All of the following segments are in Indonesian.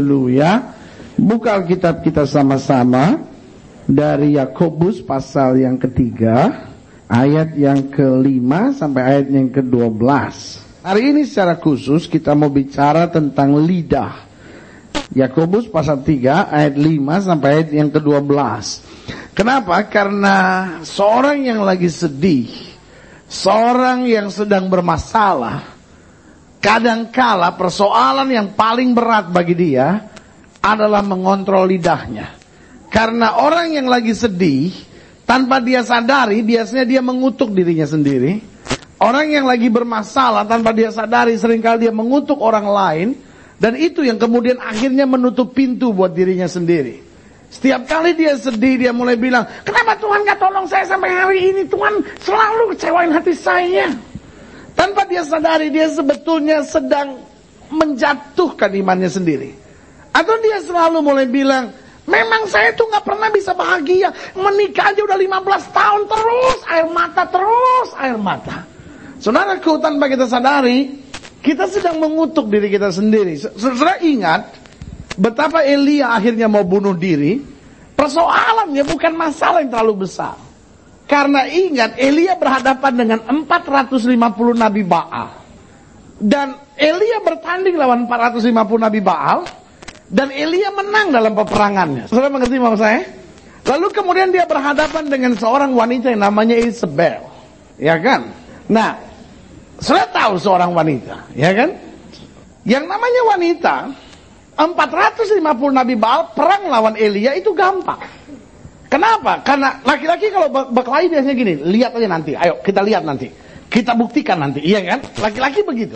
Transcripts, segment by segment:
Haleluya. Buka Alkitab kita sama-sama dari Yakobus pasal yang ketiga, ayat yang kelima sampai ayat yang ke-12. Hari ini secara khusus kita mau bicara tentang lidah. Yakobus pasal 3 ayat 5 sampai ayat yang ke-12. Kenapa? Karena seorang yang lagi sedih, seorang yang sedang bermasalah, kadangkala persoalan yang paling berat bagi dia adalah mengontrol lidahnya. Karena orang yang lagi sedih, tanpa dia sadari, biasanya dia mengutuk dirinya sendiri. Orang yang lagi bermasalah, tanpa dia sadari, sering kali dia mengutuk orang lain. Dan itu yang kemudian akhirnya menutup pintu buat dirinya sendiri. Setiap kali dia sedih, dia mulai bilang, kenapa Tuhan gak tolong saya sampai hari ini? Tuhan selalu kecewain hati saya. Tanpa dia sadari, dia sebetulnya sedang menjatuhkan imannya sendiri. Atau dia selalu mulai bilang, memang saya tuh gak pernah bisa bahagia. Menikah aja udah 15 tahun terus, air mata terus, air mata. Saudara tanpa kita sadari, kita sedang mengutuk diri kita sendiri. Saudara ingat, betapa Elia akhirnya mau bunuh diri. Persoalannya bukan masalah yang terlalu besar. Karena ingat, Elia berhadapan dengan 450 nabi Baal. Dan Elia bertanding lawan 450 nabi Baal. Dan Elia menang dalam peperangannya. Saudara mengerti maksud saya? Lalu kemudian dia berhadapan dengan seorang wanita yang namanya Isabel. Ya kan? Nah, saudara tahu seorang wanita. Ya kan? Yang namanya wanita, 450 Nabi Baal perang lawan Elia itu gampang. Kenapa? Karena laki-laki kalau berkelahi biasanya gini, lihat aja nanti, ayo kita lihat nanti. Kita buktikan nanti, iya kan? Laki-laki begitu.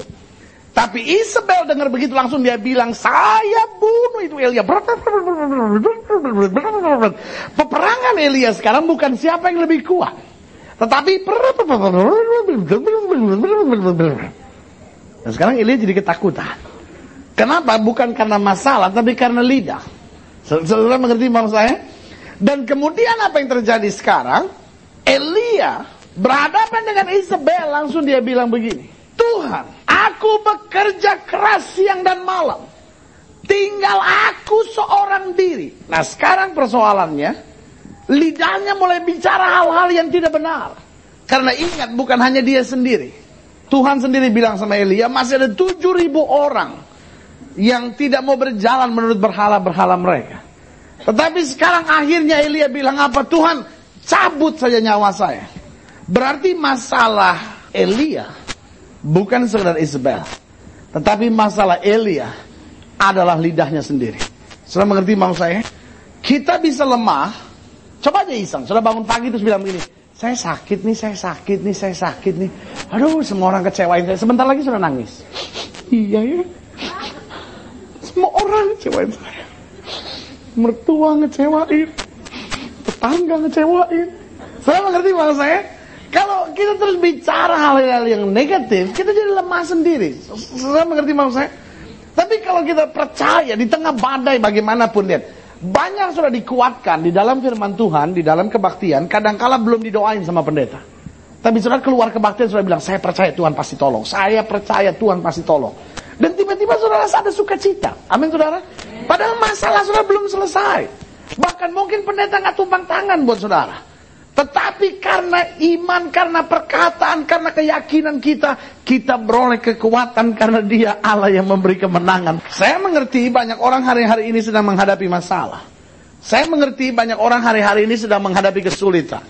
Tapi Isabel dengar begitu langsung dia bilang, saya bunuh itu Elia. Peperangan Elia sekarang bukan siapa yang lebih kuat. Tetapi dan sekarang Elia jadi ketakutan. Kenapa? Bukan karena masalah, tapi karena lidah. Saudara mengerti maksud saya? Dan kemudian apa yang terjadi sekarang? Elia berhadapan dengan Isabel, langsung dia bilang begini. Tuhan, aku bekerja keras siang dan malam. Tinggal aku seorang diri. Nah sekarang persoalannya, lidahnya mulai bicara hal-hal yang tidak benar. Karena ingat bukan hanya dia sendiri. Tuhan sendiri bilang sama Elia, masih ada tujuh ribu orang yang tidak mau berjalan menurut berhala-berhala mereka. Tetapi sekarang akhirnya Elia bilang apa? Tuhan cabut saja nyawa saya. Berarti masalah Elia bukan sekedar Isabel. Tetapi masalah Elia adalah lidahnya sendiri. Sudah mengerti maksud saya? Kita bisa lemah. Coba aja iseng. Sudah bangun pagi terus bilang begini. Saya sakit nih, saya sakit nih, saya sakit nih. Aduh, semua orang kecewain saya. Sebentar lagi sudah nangis. Iya ya. Semua orang kecewain saya. Mertua ngecewain. Tetangga ngecewain. Saya mengerti maksud saya? Kalau kita terus bicara hal-hal yang negatif, kita jadi lemah sendiri. Saya mengerti maksud saya? Tapi kalau kita percaya di tengah badai bagaimanapun lihat, banyak sudah dikuatkan di dalam firman Tuhan, di dalam kebaktian, kadangkala belum didoain sama pendeta. Tapi sudah keluar kebaktian sudah bilang, saya percaya Tuhan pasti tolong. Saya percaya Tuhan pasti tolong. Dan tiba-tiba saudara ada sukacita. Amin saudara. Padahal masalah sudah belum selesai. Bahkan mungkin pendeta nggak tumpang tangan buat saudara. Tetapi karena iman, karena perkataan, karena keyakinan kita, kita beroleh kekuatan karena dia Allah yang memberi kemenangan. Saya mengerti banyak orang hari-hari ini sedang menghadapi masalah. Saya mengerti banyak orang hari-hari ini sedang menghadapi kesulitan.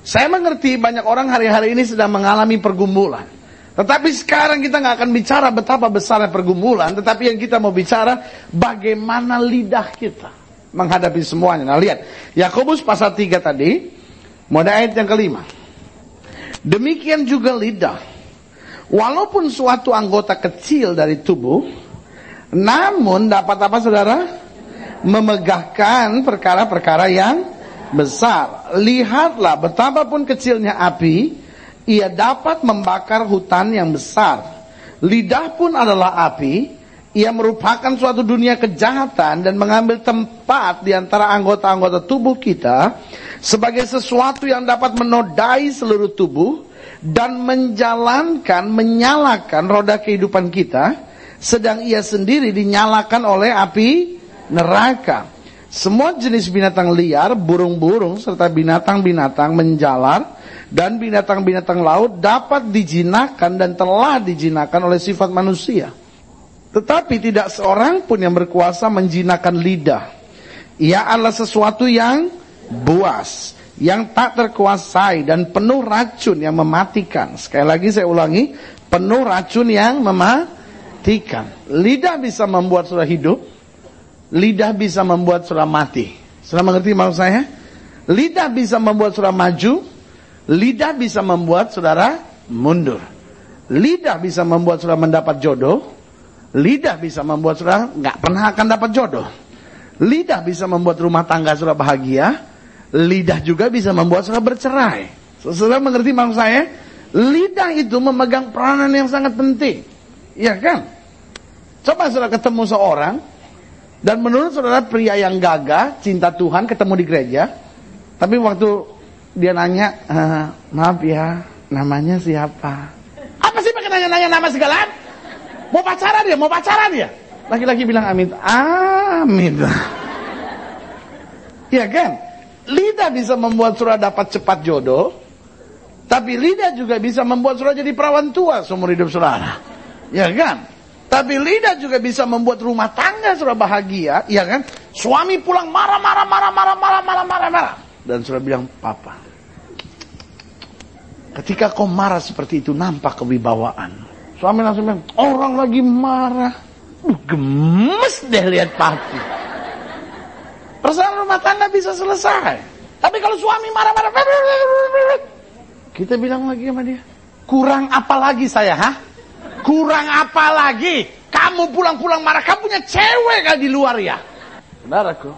Saya mengerti banyak orang hari-hari ini sedang mengalami pergumulan. Tetapi sekarang kita nggak akan bicara betapa besarnya pergumulan, tetapi yang kita mau bicara bagaimana lidah kita menghadapi semuanya. Nah lihat, Yakobus pasal 3 tadi, Mulai ayat yang kelima. Demikian juga lidah. Walaupun suatu anggota kecil dari tubuh, namun dapat apa saudara? Memegahkan perkara-perkara yang besar. Lihatlah betapapun kecilnya api, ia dapat membakar hutan yang besar. Lidah pun adalah api, ia merupakan suatu dunia kejahatan dan mengambil tempat di antara anggota-anggota tubuh kita sebagai sesuatu yang dapat menodai seluruh tubuh dan menjalankan, menyalakan roda kehidupan kita, sedang ia sendiri dinyalakan oleh api neraka. Semua jenis binatang liar, burung-burung, serta binatang-binatang menjalar, dan binatang-binatang laut dapat dijinakan dan telah dijinakan oleh sifat manusia. Tetapi tidak seorang pun yang berkuasa menjinakan lidah. Ia adalah sesuatu yang buas, yang tak terkuasai dan penuh racun yang mematikan. Sekali lagi saya ulangi, penuh racun yang mematikan. Lidah bisa membuat sudah hidup, lidah bisa membuat sudah mati. Sudah mengerti maksud saya? Lidah bisa membuat sudah maju, lidah bisa membuat saudara mundur. Lidah bisa membuat saudara mendapat jodoh, lidah bisa membuat saudara nggak pernah akan dapat jodoh. Lidah bisa membuat rumah tangga saudara bahagia, lidah juga bisa membuat saudara bercerai. Saudara mengerti maksud saya? Lidah itu memegang peranan yang sangat penting. Iya kan? Coba saudara ketemu seorang, dan menurut saudara pria yang gagah, cinta Tuhan, ketemu di gereja, tapi waktu dia nanya, e, maaf ya, namanya siapa? Apa sih pakai nanya-nanya nama segala? Mau pacaran ya? Mau pacaran ya? Laki-laki bilang amin. Amin. Iya kan? Lidah bisa membuat surah dapat cepat jodoh. Tapi lidah juga bisa membuat surah jadi perawan tua seumur hidup saudara. Ya kan? Tapi lidah juga bisa membuat rumah tangga surah bahagia. Ya kan? Suami pulang marah, marah, marah, marah, marah, marah, marah, marah. Dan surah bilang, papa. Ketika kau marah seperti itu nampak kewibawaan. Suami langsung bilang, orang lagi marah. Uh, gemes deh lihat papi. Persoalan rumah tangga bisa selesai. Tapi kalau suami marah-marah, kita bilang lagi sama dia, kurang apa lagi saya, ha? Kurang apa lagi? Kamu pulang-pulang marah, kamu punya cewek kan di luar ya? Saudaraku,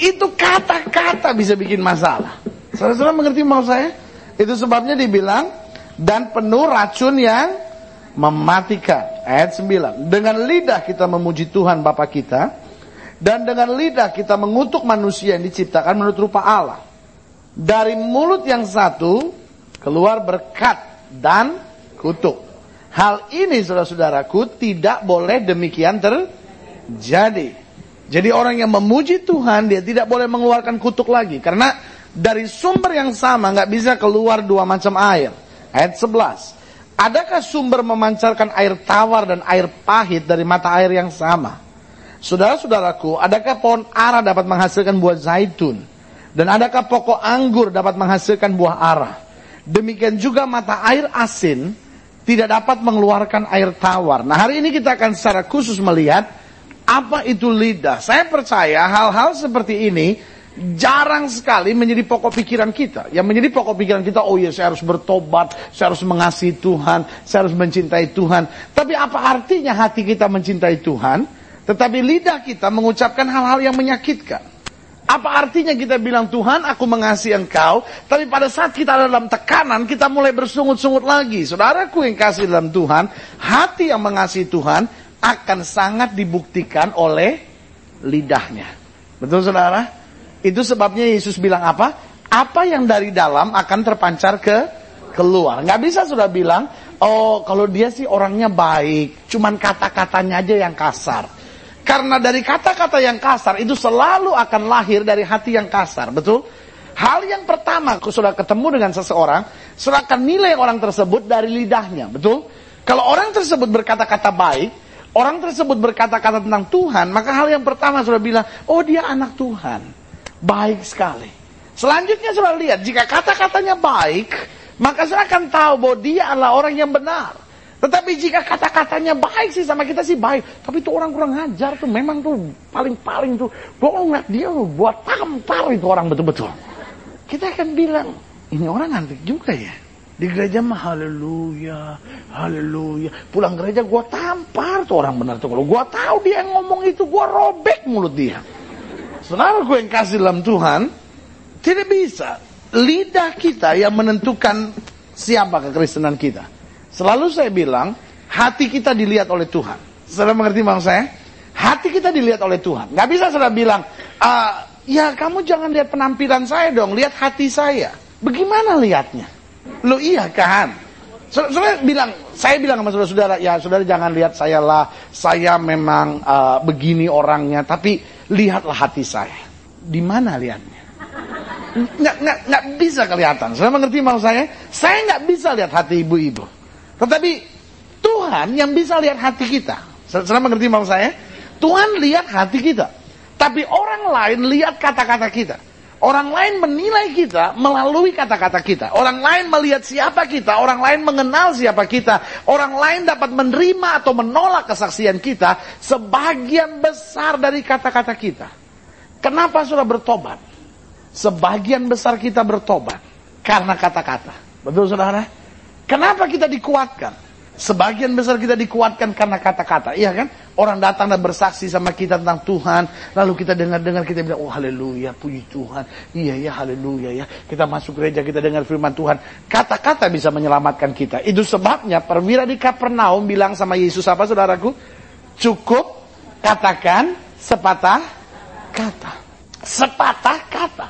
itu kata-kata bisa bikin masalah. Saudara-saudara mengerti mau saya? Itu sebabnya dibilang, dan penuh racun yang mematikan. Ayat 9. Dengan lidah kita memuji Tuhan Bapa kita, dan dengan lidah kita mengutuk manusia yang diciptakan menurut rupa Allah. Dari mulut yang satu keluar berkat dan kutuk. Hal ini saudara-saudaraku tidak boleh demikian terjadi. Jadi orang yang memuji Tuhan dia tidak boleh mengeluarkan kutuk lagi. Karena dari sumber yang sama nggak bisa keluar dua macam air. Ayat 11. Adakah sumber memancarkan air tawar dan air pahit dari mata air yang sama? Saudara-saudaraku, adakah pohon ara dapat menghasilkan buah zaitun? Dan adakah pokok anggur dapat menghasilkan buah ara? Demikian juga mata air asin tidak dapat mengeluarkan air tawar. Nah hari ini kita akan secara khusus melihat apa itu lidah. Saya percaya hal-hal seperti ini jarang sekali menjadi pokok pikiran kita. Yang menjadi pokok pikiran kita, oh ya saya harus bertobat, saya harus mengasihi Tuhan, saya harus mencintai Tuhan. Tapi apa artinya hati kita mencintai Tuhan? Tetapi lidah kita mengucapkan hal-hal yang menyakitkan. Apa artinya kita bilang Tuhan aku mengasihi engkau. Tapi pada saat kita ada dalam tekanan kita mulai bersungut-sungut lagi. Saudaraku yang kasih dalam Tuhan. Hati yang mengasihi Tuhan akan sangat dibuktikan oleh lidahnya. Betul saudara? Itu sebabnya Yesus bilang apa? Apa yang dari dalam akan terpancar ke keluar. Nggak bisa sudah bilang, oh kalau dia sih orangnya baik. Cuman kata-katanya aja yang kasar. Karena dari kata-kata yang kasar itu selalu akan lahir dari hati yang kasar, betul? Hal yang pertama, sudah ketemu dengan seseorang, sudah akan nilai orang tersebut dari lidahnya, betul? Kalau orang tersebut berkata-kata baik, orang tersebut berkata-kata tentang Tuhan, maka hal yang pertama sudah bilang, oh dia anak Tuhan, baik sekali. Selanjutnya sudah lihat, jika kata-katanya baik, maka saya akan tahu bahwa dia adalah orang yang benar. Tetapi jika kata-katanya baik sih sama kita sih baik. Tapi itu orang kurang ajar tuh. Memang tuh paling-paling tuh. Bohong dia buat tampar itu orang betul-betul. Kita akan bilang, ini orang antik juga ya. Di gereja mah haleluya, haleluya. Pulang gereja gua tampar tuh orang benar tuh. Kalau gua tahu dia yang ngomong itu, gua robek mulut dia. Saudara gue yang kasih dalam Tuhan, tidak bisa. Lidah kita yang menentukan siapa kekristenan kita. Selalu saya bilang, hati kita dilihat oleh Tuhan. Saudara mengerti maksud saya? Hati kita dilihat oleh Tuhan. Gak bisa saudara bilang, uh, ya kamu jangan lihat penampilan saya dong, lihat hati saya. Bagaimana lihatnya? Lo iya kan? Saudara bilang, saya bilang sama saudara-saudara, ya saudara jangan lihat saya lah, saya memang uh, begini orangnya. Tapi lihatlah hati saya. Di mana lihatnya? Nggak, nggak, nggak bisa kelihatan. Saya mengerti maksud saya? Saya nggak bisa lihat hati ibu-ibu. Tetapi Tuhan yang bisa lihat hati kita. Saya mengerti maksud saya? Tuhan lihat hati kita. Tapi orang lain lihat kata-kata kita. Orang lain menilai kita melalui kata-kata kita. Orang lain melihat siapa kita. Orang lain mengenal siapa kita. Orang lain dapat menerima atau menolak kesaksian kita. Sebagian besar dari kata-kata kita. Kenapa sudah bertobat? Sebagian besar kita bertobat. Karena kata-kata. Betul saudara? Kenapa kita dikuatkan? Sebagian besar kita dikuatkan karena kata-kata, iya kan? Orang datang dan bersaksi sama kita tentang Tuhan, lalu kita dengar-dengar kita bilang, oh haleluya, puji Tuhan, iya ya haleluya ya. Kita masuk gereja kita dengar firman Tuhan, kata-kata bisa menyelamatkan kita. Itu sebabnya perwira di Kapernaum bilang sama Yesus apa saudaraku? Cukup katakan sepatah kata, sepatah kata.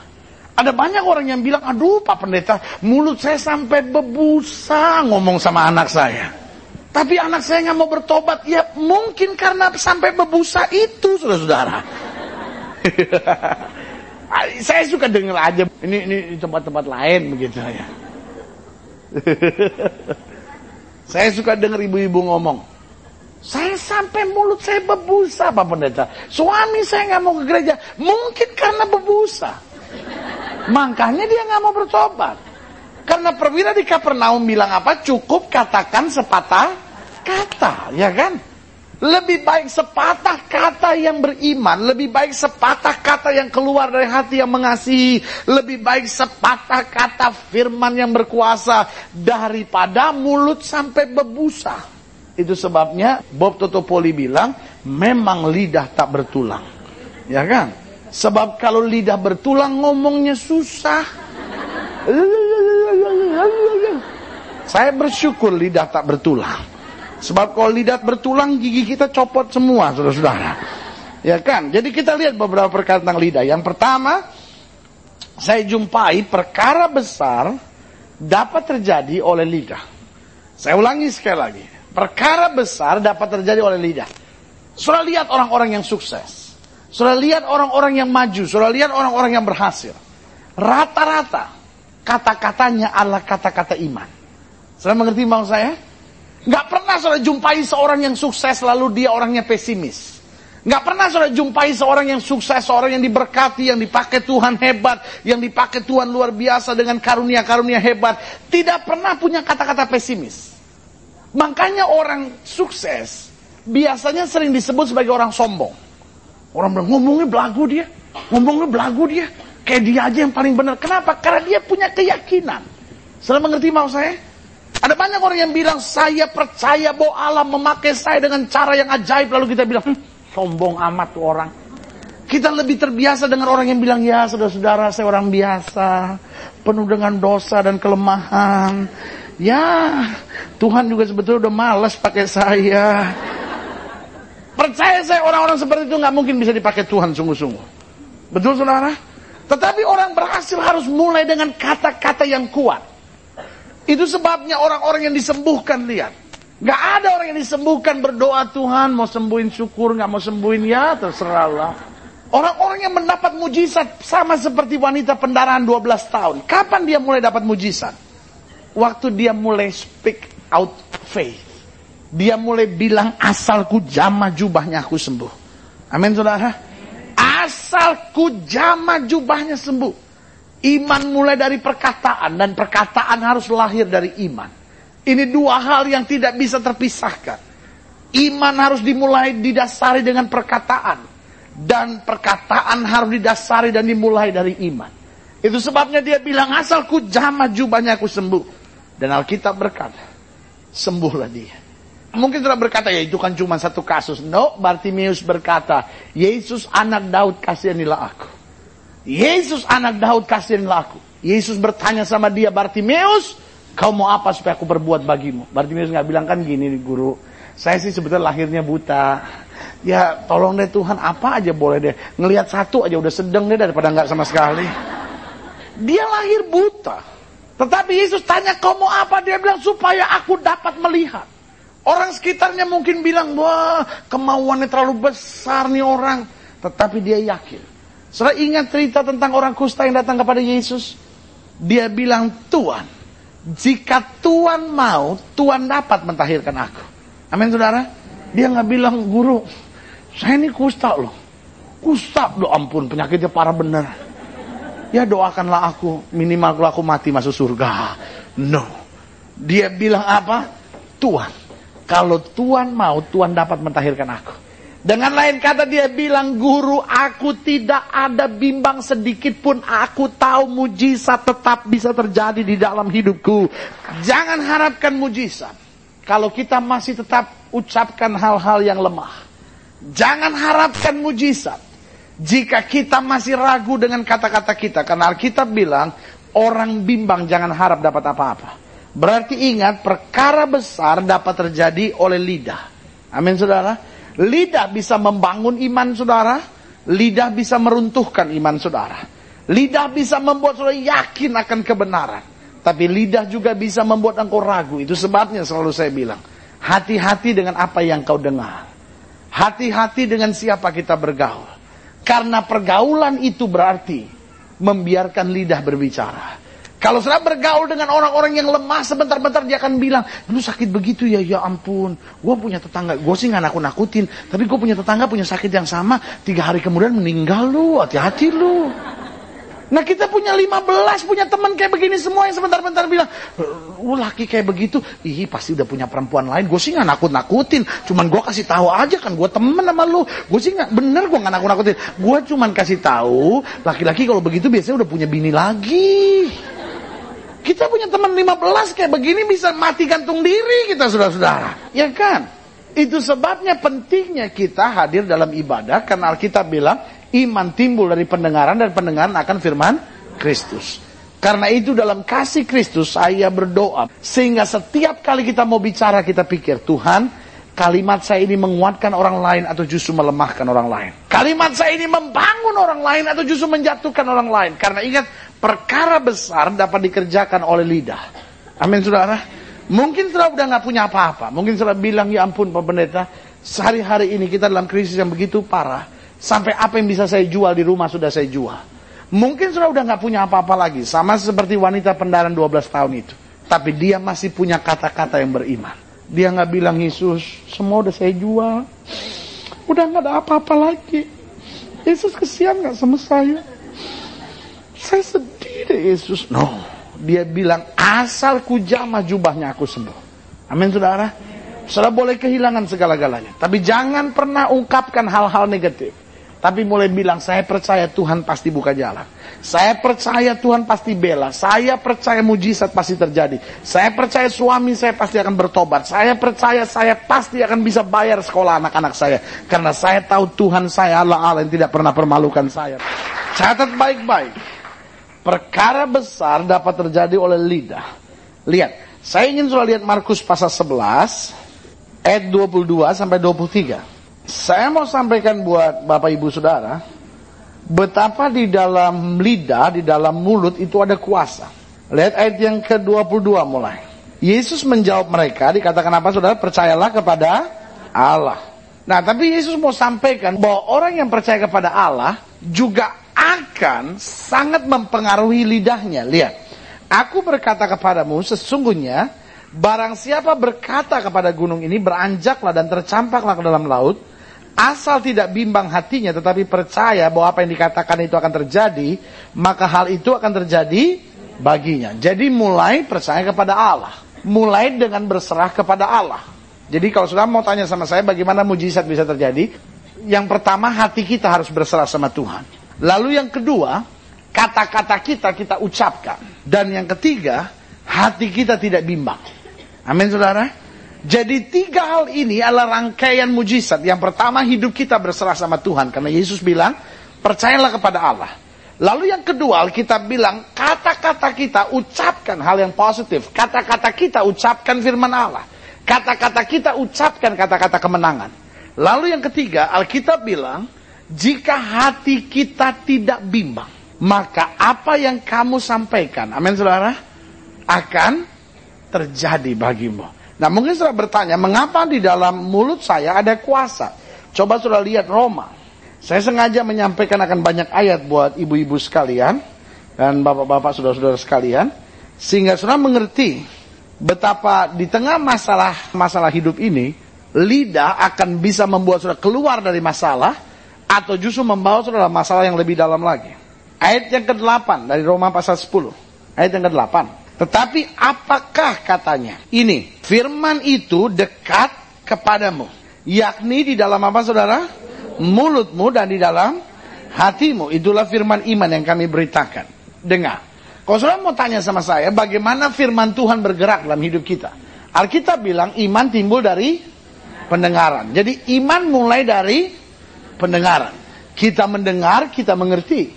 Ada banyak orang yang bilang, aduh Pak Pendeta, mulut saya sampai bebusa ngomong sama anak saya. Tapi anak saya nggak mau bertobat. Ya mungkin karena sampai bebusa itu, saudara-saudara. saya suka dengar aja. Ini ini di tempat-tempat lain begitu ya. saya suka dengar ibu-ibu ngomong. Saya sampai mulut saya bebusa, Pak Pendeta. Suami saya nggak mau ke gereja. Mungkin karena bebusa. Makanya dia nggak mau bertobat. Karena perwira di Kapernaum bilang apa? Cukup katakan sepatah kata, ya kan? Lebih baik sepatah kata yang beriman, lebih baik sepatah kata yang keluar dari hati yang mengasihi, lebih baik sepatah kata firman yang berkuasa daripada mulut sampai bebusa. Itu sebabnya Bob Totopoli bilang, memang lidah tak bertulang. Ya kan? Sebab kalau lidah bertulang ngomongnya susah. Saya bersyukur lidah tak bertulang. Sebab kalau lidah bertulang gigi kita copot semua saudara-saudara. Ya kan? Jadi kita lihat beberapa perkara tentang lidah. Yang pertama, saya jumpai perkara besar dapat terjadi oleh lidah. Saya ulangi sekali lagi. Perkara besar dapat terjadi oleh lidah. Sudah lihat orang-orang yang sukses. Sudah lihat orang-orang yang maju. Sudah lihat orang-orang yang berhasil. Rata-rata kata-katanya adalah kata-kata iman. Sudah mengerti maksud saya? Gak pernah saudara jumpai seorang yang sukses lalu dia orangnya pesimis. Gak pernah saudara jumpai seorang yang sukses, seorang yang diberkati, yang dipakai Tuhan hebat, yang dipakai Tuhan luar biasa dengan karunia-karunia hebat. Tidak pernah punya kata-kata pesimis. Makanya orang sukses biasanya sering disebut sebagai orang sombong. Orang bilang, ngomongnya belagu dia, ngomongnya belagu dia. Kayak dia aja yang paling benar. Kenapa? Karena dia punya keyakinan. Saudara mengerti mau saya? Ada banyak orang yang bilang, saya percaya bahwa Allah memakai saya dengan cara yang ajaib. Lalu kita bilang, hm, sombong amat tuh orang. Kita lebih terbiasa dengan orang yang bilang, ya saudara-saudara saya orang biasa. Penuh dengan dosa dan kelemahan. Ya, Tuhan juga sebetulnya udah males pakai saya. Percaya saya orang-orang seperti itu nggak mungkin bisa dipakai Tuhan sungguh-sungguh. Betul saudara? Tetapi orang berhasil harus mulai dengan kata-kata yang kuat. Itu sebabnya orang-orang yang disembuhkan lihat. Gak ada orang yang disembuhkan berdoa Tuhan mau sembuhin syukur, gak mau sembuhin ya terserahlah. Orang-orang yang mendapat mujizat sama seperti wanita pendarahan 12 tahun. Kapan dia mulai dapat mujizat? Waktu dia mulai speak out faith. Dia mulai bilang asalku jama jubahnya aku sembuh. Amin saudara. Asalku jama jubahnya sembuh. Iman mulai dari perkataan dan perkataan harus lahir dari iman. Ini dua hal yang tidak bisa terpisahkan. Iman harus dimulai didasari dengan perkataan dan perkataan harus didasari dan dimulai dari iman. Itu sebabnya dia bilang asalku jamah jubahnya aku sembuh. Dan Alkitab berkata, sembuhlah dia. Mungkin sudah berkata, ya itu kan cuma satu kasus. No, Bartimius berkata, Yesus anak Daud kasihanilah aku. Yesus anak Daud kasihinlah aku. Yesus bertanya sama dia, Bartimeus, kau mau apa supaya aku berbuat bagimu? Bartimeus nggak bilang kan gini guru, saya sih sebetulnya lahirnya buta. Ya tolong deh Tuhan apa aja boleh deh. Ngelihat satu aja udah sedang deh daripada nggak sama sekali. Dia lahir buta. Tetapi Yesus tanya kau mau apa? Dia bilang supaya aku dapat melihat. Orang sekitarnya mungkin bilang, wah kemauannya terlalu besar nih orang. tetapi dia yakin. Saudara ingat cerita tentang orang kusta yang datang kepada Yesus? Dia bilang, Tuhan, jika Tuhan mau, Tuhan dapat mentahirkan aku. Amin saudara? Dia nggak bilang, guru, saya ini kusta loh. Kusta, loh ampun, penyakitnya parah bener. Ya doakanlah aku, minimal aku mati masuk surga. No. Dia bilang apa? Tuhan, kalau Tuhan mau, Tuhan dapat mentahirkan aku. Dengan lain kata dia bilang, guru aku tidak ada bimbang sedikit pun. Aku tahu mujizat tetap bisa terjadi di dalam hidupku. Jangan harapkan mujizat. Kalau kita masih tetap ucapkan hal-hal yang lemah. Jangan harapkan mujizat. Jika kita masih ragu dengan kata-kata kita. Karena Alkitab bilang, orang bimbang jangan harap dapat apa-apa. Berarti ingat, perkara besar dapat terjadi oleh lidah. Amin saudara. Lidah bisa membangun iman saudara. Lidah bisa meruntuhkan iman saudara. Lidah bisa membuat saudara yakin akan kebenaran. Tapi lidah juga bisa membuat engkau ragu. Itu sebabnya selalu saya bilang. Hati-hati dengan apa yang kau dengar. Hati-hati dengan siapa kita bergaul. Karena pergaulan itu berarti membiarkan lidah berbicara. Kalau saya bergaul dengan orang-orang yang lemah, sebentar-bentar dia akan bilang, lu sakit begitu ya, ya ampun. Gue punya tetangga, gue sih gak nakut-nakutin. Tapi gue punya tetangga punya sakit yang sama, tiga hari kemudian meninggal lu, hati-hati lu. Nah kita punya 15, punya teman kayak begini semua yang sebentar-bentar bilang, lu laki kayak begitu, ih pasti udah punya perempuan lain. Gue sih gak nakut-nakutin, cuman gue kasih tahu aja kan, gue temen sama lu. Gue sih gak, bener gue gak nakut-nakutin. Gue cuman kasih tahu, laki-laki kalau begitu biasanya udah punya bini lagi. Kita punya teman 15 kayak begini bisa mati gantung diri kita saudara-saudara. Ya kan? Itu sebabnya pentingnya kita hadir dalam ibadah karena Alkitab bilang iman timbul dari pendengaran dan pendengaran akan firman Kristus. Karena itu dalam kasih Kristus saya berdoa sehingga setiap kali kita mau bicara kita pikir Tuhan kalimat saya ini menguatkan orang lain atau justru melemahkan orang lain. Kalimat saya ini membangun orang lain atau justru menjatuhkan orang lain. Karena ingat perkara besar dapat dikerjakan oleh lidah. Amin saudara. Mungkin saudara udah nggak punya apa-apa. Mungkin saudara bilang ya ampun Pak Pendeta, sehari-hari ini kita dalam krisis yang begitu parah. Sampai apa yang bisa saya jual di rumah sudah saya jual. Mungkin saudara udah nggak punya apa-apa lagi. Sama seperti wanita pendaran 12 tahun itu. Tapi dia masih punya kata-kata yang beriman. Dia nggak bilang Yesus, semua udah saya jual. Udah nggak ada apa-apa lagi. Yesus kesian nggak sama saya? Saya sedih deh Yesus. No. Dia bilang asal ku jamah jubahnya aku sembuh. Amin saudara. Saudara boleh kehilangan segala-galanya. Tapi jangan pernah ungkapkan hal-hal negatif. Tapi mulai bilang saya percaya Tuhan pasti buka jalan. Saya percaya Tuhan pasti bela. Saya percaya mujizat pasti terjadi. Saya percaya suami saya pasti akan bertobat. Saya percaya saya pasti akan bisa bayar sekolah anak-anak saya. Karena saya tahu Tuhan saya Allah Allah yang tidak pernah permalukan saya. Catat baik-baik. Perkara besar dapat terjadi oleh lidah. Lihat, saya ingin sudah lihat Markus pasal 11 ayat 22 sampai 23. Saya mau sampaikan buat Bapak Ibu Saudara betapa di dalam lidah, di dalam mulut itu ada kuasa. Lihat ayat yang ke-22 mulai. Yesus menjawab mereka, dikatakan apa Saudara? Percayalah kepada Allah. Nah, tapi Yesus mau sampaikan bahwa orang yang percaya kepada Allah juga akan sangat mempengaruhi lidahnya. Lihat, aku berkata kepadamu sesungguhnya barang siapa berkata kepada gunung ini beranjaklah dan tercampaklah ke dalam laut, asal tidak bimbang hatinya tetapi percaya bahwa apa yang dikatakan itu akan terjadi, maka hal itu akan terjadi baginya. Jadi mulai percaya kepada Allah, mulai dengan berserah kepada Allah. Jadi kalau sudah mau tanya sama saya bagaimana mujizat bisa terjadi, yang pertama hati kita harus berserah sama Tuhan. Lalu yang kedua, kata-kata kita kita ucapkan. Dan yang ketiga, hati kita tidak bimbang. Amin saudara. Jadi tiga hal ini adalah rangkaian mujizat. Yang pertama hidup kita berserah sama Tuhan. Karena Yesus bilang, percayalah kepada Allah. Lalu yang kedua, kita bilang, kata-kata kita ucapkan hal yang positif. Kata-kata kita ucapkan firman Allah. Kata-kata kita ucapkan kata-kata kemenangan. Lalu yang ketiga, Alkitab bilang, jika hati kita tidak bimbang, maka apa yang kamu sampaikan, amin saudara, akan terjadi bagimu. Nah mungkin saudara bertanya, mengapa di dalam mulut saya ada kuasa? Coba saudara lihat Roma. Saya sengaja menyampaikan akan banyak ayat buat ibu-ibu sekalian dan bapak-bapak saudara-saudara sekalian sehingga saudara mengerti betapa di tengah masalah masalah hidup ini lidah akan bisa membuat saudara keluar dari masalah atau justru membawa saudara masalah yang lebih dalam lagi. Ayat yang ke-8 dari Roma pasal 10. Ayat yang ke-8. Tetapi apakah katanya? Ini, firman itu dekat kepadamu. Yakni di dalam apa saudara? mulutmu dan di dalam hatimu. Itulah firman iman yang kami beritakan. Dengar. Kalau saudara mau tanya sama saya, bagaimana firman Tuhan bergerak dalam hidup kita? Alkitab bilang iman timbul dari pendengaran. Jadi iman mulai dari pendengaran. Kita mendengar, kita mengerti.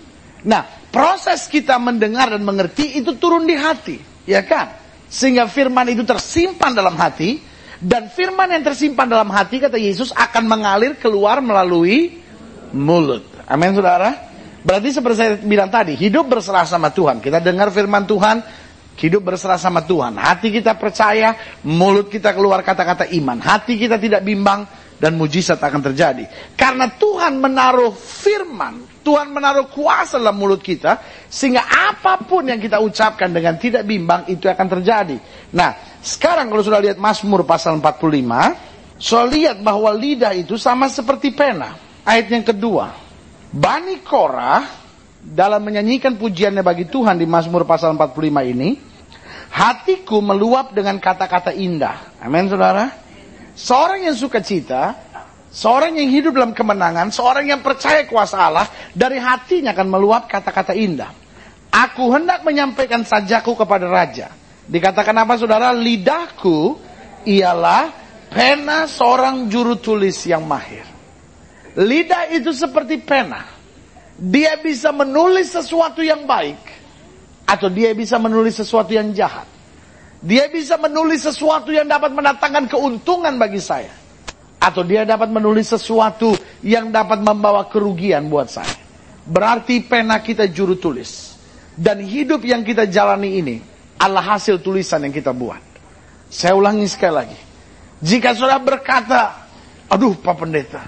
Nah, proses kita mendengar dan mengerti itu turun di hati. Ya kan? Sehingga firman itu tersimpan dalam hati dan firman yang tersimpan dalam hati, kata Yesus, akan mengalir keluar melalui mulut. Amin, saudara. Berarti seperti saya bilang tadi, hidup berserah sama Tuhan. Kita dengar firman Tuhan, hidup berserah sama Tuhan. Hati kita percaya, mulut kita keluar kata-kata iman. Hati kita tidak bimbang, dan mujizat akan terjadi. Karena Tuhan menaruh firman, Tuhan menaruh kuasa dalam mulut kita, sehingga apa pun yang kita ucapkan dengan tidak bimbang, itu akan terjadi. Nah, sekarang kalau sudah lihat Mazmur pasal 45, so lihat bahwa lidah itu sama seperti pena. Ayat yang kedua, Bani Korah dalam menyanyikan pujiannya bagi Tuhan di Mazmur pasal 45 ini, hatiku meluap dengan kata-kata indah. Amin saudara. Seorang yang suka cita, seorang yang hidup dalam kemenangan, seorang yang percaya kuasa Allah, dari hatinya akan meluap kata-kata indah. Aku hendak menyampaikan sajaku kepada raja Dikatakan apa saudara? Lidahku ialah pena seorang juru tulis yang mahir. Lidah itu seperti pena. Dia bisa menulis sesuatu yang baik. Atau dia bisa menulis sesuatu yang jahat. Dia bisa menulis sesuatu yang dapat mendatangkan keuntungan bagi saya. Atau dia dapat menulis sesuatu yang dapat membawa kerugian buat saya. Berarti pena kita juru tulis. Dan hidup yang kita jalani ini adalah hasil tulisan yang kita buat. Saya ulangi sekali lagi. Jika saudara berkata, aduh Pak Pendeta,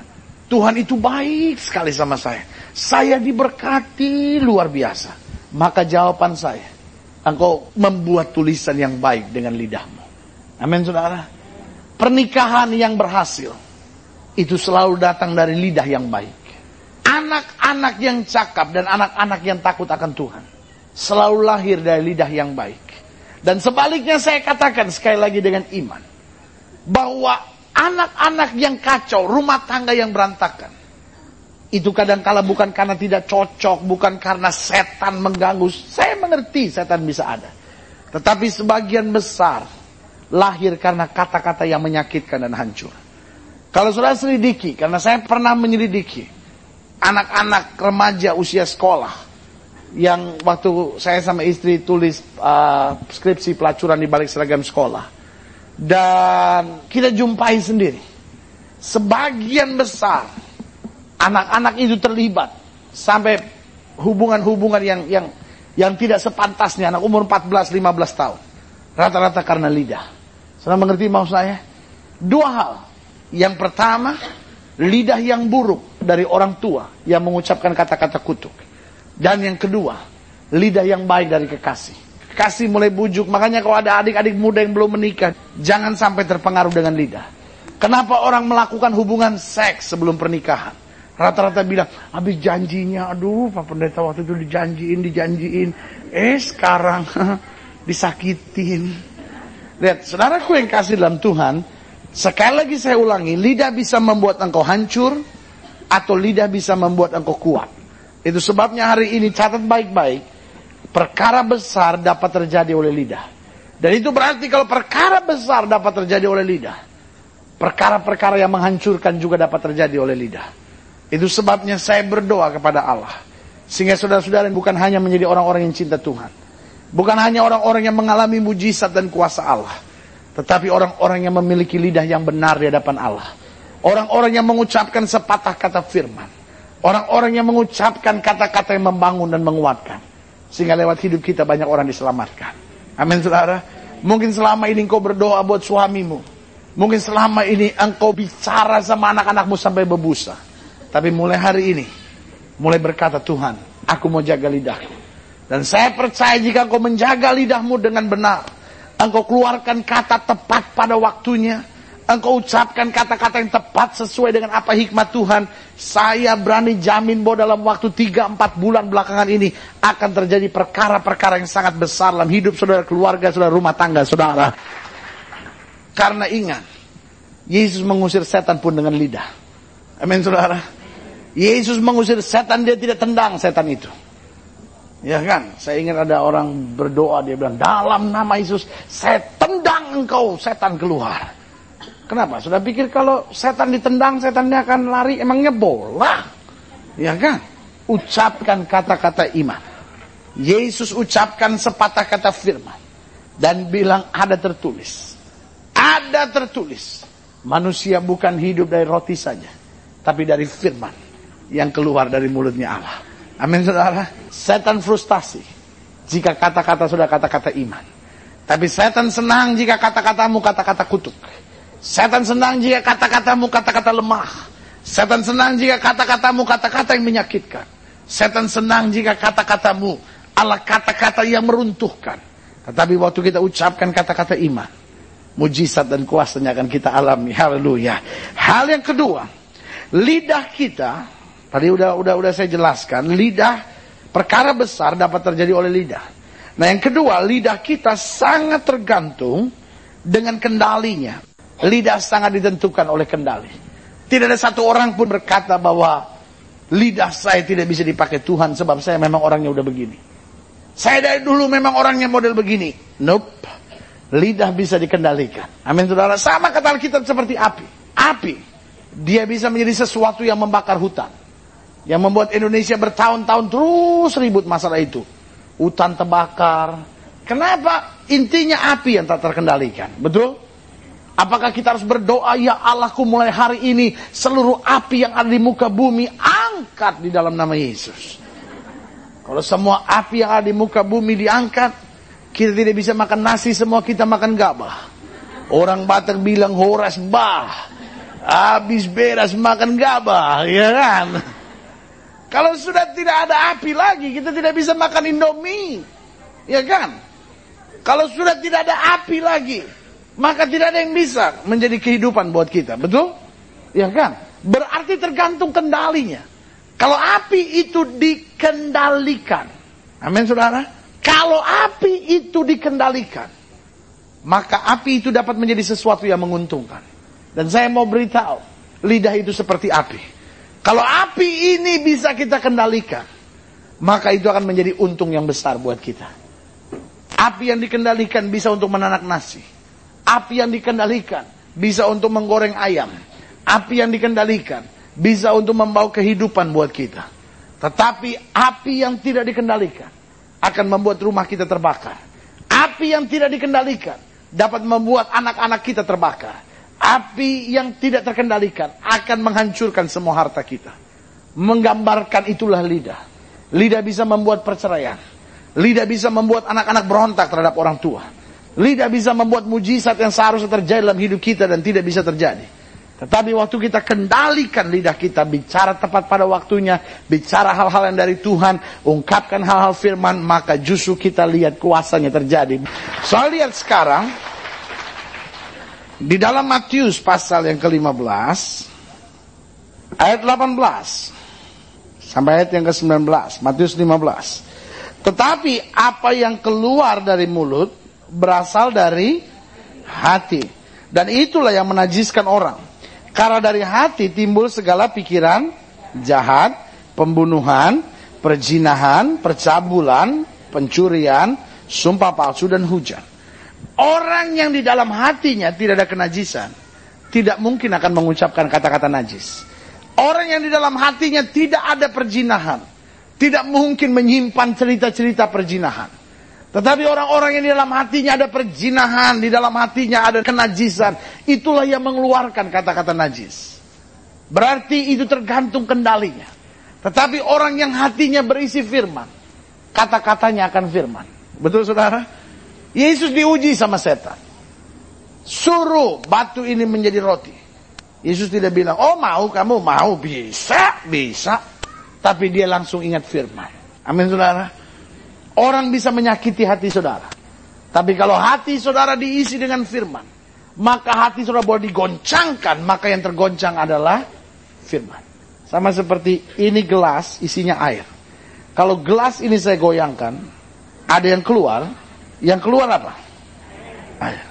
Tuhan itu baik sekali sama saya. Saya diberkati luar biasa. Maka jawaban saya, engkau membuat tulisan yang baik dengan lidahmu. Amin saudara. Pernikahan yang berhasil, itu selalu datang dari lidah yang baik. Anak-anak yang cakap dan anak-anak yang takut akan Tuhan, selalu lahir dari lidah yang baik. Dan sebaliknya saya katakan sekali lagi dengan iman. Bahwa anak-anak yang kacau, rumah tangga yang berantakan. Itu kadang-kala bukan karena tidak cocok, bukan karena setan mengganggu. Saya mengerti setan bisa ada. Tetapi sebagian besar lahir karena kata-kata yang menyakitkan dan hancur. Kalau sudah selidiki, karena saya pernah menyelidiki anak-anak remaja usia sekolah yang waktu saya sama istri tulis uh, skripsi pelacuran di balik seragam sekolah. Dan kita jumpai sendiri. Sebagian besar anak-anak itu terlibat sampai hubungan-hubungan yang yang yang tidak sepantasnya anak umur 14 15 tahun. Rata-rata karena lidah. Saudara mengerti maksud saya? Dua hal. Yang pertama, lidah yang buruk dari orang tua yang mengucapkan kata-kata kutuk. Dan yang kedua, lidah yang baik dari kekasih. Kekasih mulai bujuk. Makanya kalau ada adik-adik muda yang belum menikah, jangan sampai terpengaruh dengan lidah. Kenapa orang melakukan hubungan seks sebelum pernikahan? Rata-rata bilang, habis janjinya, aduh Pak Pendeta waktu itu dijanjiin, dijanjiin. Eh sekarang disakitin. Lihat, saudaraku yang kasih dalam Tuhan, sekali lagi saya ulangi, lidah bisa membuat engkau hancur, atau lidah bisa membuat engkau kuat. Itu sebabnya hari ini catat baik-baik. Perkara besar dapat terjadi oleh lidah. Dan itu berarti kalau perkara besar dapat terjadi oleh lidah. Perkara-perkara yang menghancurkan juga dapat terjadi oleh lidah. Itu sebabnya saya berdoa kepada Allah. Sehingga saudara-saudara bukan hanya menjadi orang-orang yang cinta Tuhan. Bukan hanya orang-orang yang mengalami mujizat dan kuasa Allah. Tetapi orang-orang yang memiliki lidah yang benar di hadapan Allah. Orang-orang yang mengucapkan sepatah kata firman. Orang-orang yang mengucapkan kata-kata yang membangun dan menguatkan. Sehingga lewat hidup kita banyak orang diselamatkan. Amin saudara. Mungkin selama ini engkau berdoa buat suamimu. Mungkin selama ini engkau bicara sama anak-anakmu sampai berbusa. Tapi mulai hari ini, mulai berkata Tuhan, aku mau jaga lidahku. Dan saya percaya jika engkau menjaga lidahmu dengan benar, engkau keluarkan kata tepat pada waktunya, engkau ucapkan kata-kata yang tepat sesuai dengan apa hikmat Tuhan, saya berani jamin bahwa dalam waktu 3-4 bulan belakangan ini akan terjadi perkara-perkara yang sangat besar dalam hidup saudara, keluarga, saudara, rumah tangga, saudara. Karena ingat, Yesus mengusir setan pun dengan lidah. Amin saudara. Yesus mengusir setan, dia tidak tendang setan itu. Ya kan, saya ingat ada orang berdoa, dia bilang, dalam nama Yesus, saya tendang engkau, setan keluar. Kenapa? Sudah pikir kalau setan ditendang, setannya akan lari, emangnya bola? Ya kan? Ucapkan kata-kata iman. Yesus ucapkan sepatah kata firman. Dan bilang ada tertulis. Ada tertulis. Manusia bukan hidup dari roti saja. Tapi dari firman. Yang keluar dari mulutnya Allah. Amin saudara. Setan frustasi. Jika kata-kata sudah kata-kata iman. Tapi setan senang jika kata-katamu kata-kata kutuk. Setan senang jika kata-katamu kata-kata lemah. Setan senang jika kata-katamu kata-kata yang menyakitkan. Setan senang jika kata-katamu ala kata-kata yang meruntuhkan. Tetapi waktu kita ucapkan kata-kata iman, mujizat dan kuasanya akan kita alami. Haleluya. Hal yang kedua, lidah kita, tadi udah udah udah saya jelaskan, lidah perkara besar dapat terjadi oleh lidah. Nah, yang kedua, lidah kita sangat tergantung dengan kendalinya. Lidah sangat ditentukan oleh kendali. Tidak ada satu orang pun berkata bahwa lidah saya tidak bisa dipakai Tuhan sebab saya memang orangnya udah begini. Saya dari dulu memang orangnya model begini. Nope. Lidah bisa dikendalikan. Amin saudara. Sama kata kita seperti api. Api. Dia bisa menjadi sesuatu yang membakar hutan. Yang membuat Indonesia bertahun-tahun terus ribut masalah itu. Hutan terbakar. Kenapa? Intinya api yang tak terkendalikan. Betul? Apakah kita harus berdoa, ya Allahku mulai hari ini seluruh api yang ada di muka bumi angkat di dalam nama Yesus. Kalau semua api yang ada di muka bumi diangkat, kita tidak bisa makan nasi, semua kita makan gabah. Orang Batak bilang horas bah, habis beras makan gabah, ya kan? Kalau sudah tidak ada api lagi, kita tidak bisa makan Indomie, ya kan? Kalau sudah tidak ada api lagi, maka tidak ada yang bisa menjadi kehidupan buat kita. Betul? Ya kan? Berarti tergantung kendalinya. Kalau api itu dikendalikan. Amin saudara. Kalau api itu dikendalikan. Maka api itu dapat menjadi sesuatu yang menguntungkan. Dan saya mau beritahu. Lidah itu seperti api. Kalau api ini bisa kita kendalikan. Maka itu akan menjadi untung yang besar buat kita. Api yang dikendalikan bisa untuk menanak nasi Api yang dikendalikan bisa untuk menggoreng ayam. Api yang dikendalikan bisa untuk membawa kehidupan buat kita. Tetapi api yang tidak dikendalikan akan membuat rumah kita terbakar. Api yang tidak dikendalikan dapat membuat anak-anak kita terbakar. Api yang tidak terkendalikan akan menghancurkan semua harta kita. Menggambarkan itulah lidah. Lidah bisa membuat perceraian. Lidah bisa membuat anak-anak berontak terhadap orang tua. Lidah bisa membuat mujizat yang seharusnya terjadi dalam hidup kita dan tidak bisa terjadi. Tetapi waktu kita kendalikan lidah kita, bicara tepat pada waktunya, bicara hal-hal yang dari Tuhan, ungkapkan hal-hal firman, maka justru kita lihat kuasanya terjadi. Soal lihat sekarang, di dalam Matius pasal yang ke-15, ayat 18, sampai ayat yang ke-19, Matius 15. Tetapi apa yang keluar dari mulut, berasal dari hati. Dan itulah yang menajiskan orang. Karena dari hati timbul segala pikiran jahat, pembunuhan, perjinahan, percabulan, pencurian, sumpah palsu dan hujan. Orang yang di dalam hatinya tidak ada kenajisan, tidak mungkin akan mengucapkan kata-kata najis. Orang yang di dalam hatinya tidak ada perjinahan, tidak mungkin menyimpan cerita-cerita perjinahan. Tetapi orang-orang yang di dalam hatinya ada perjinahan, di dalam hatinya ada kenajisan, itulah yang mengeluarkan kata-kata najis. Berarti itu tergantung kendalinya. Tetapi orang yang hatinya berisi firman, kata-katanya akan firman. Betul saudara? Yesus diuji sama setan. Suruh batu ini menjadi roti. Yesus tidak bilang, oh mau kamu mau bisa Bisa. Tapi dia langsung ingat firman. Amin saudara. Orang bisa menyakiti hati saudara. Tapi kalau hati saudara diisi dengan firman. Maka hati saudara boleh digoncangkan. Maka yang tergoncang adalah firman. Sama seperti ini gelas isinya air. Kalau gelas ini saya goyangkan. Ada yang keluar. Yang keluar apa? Air.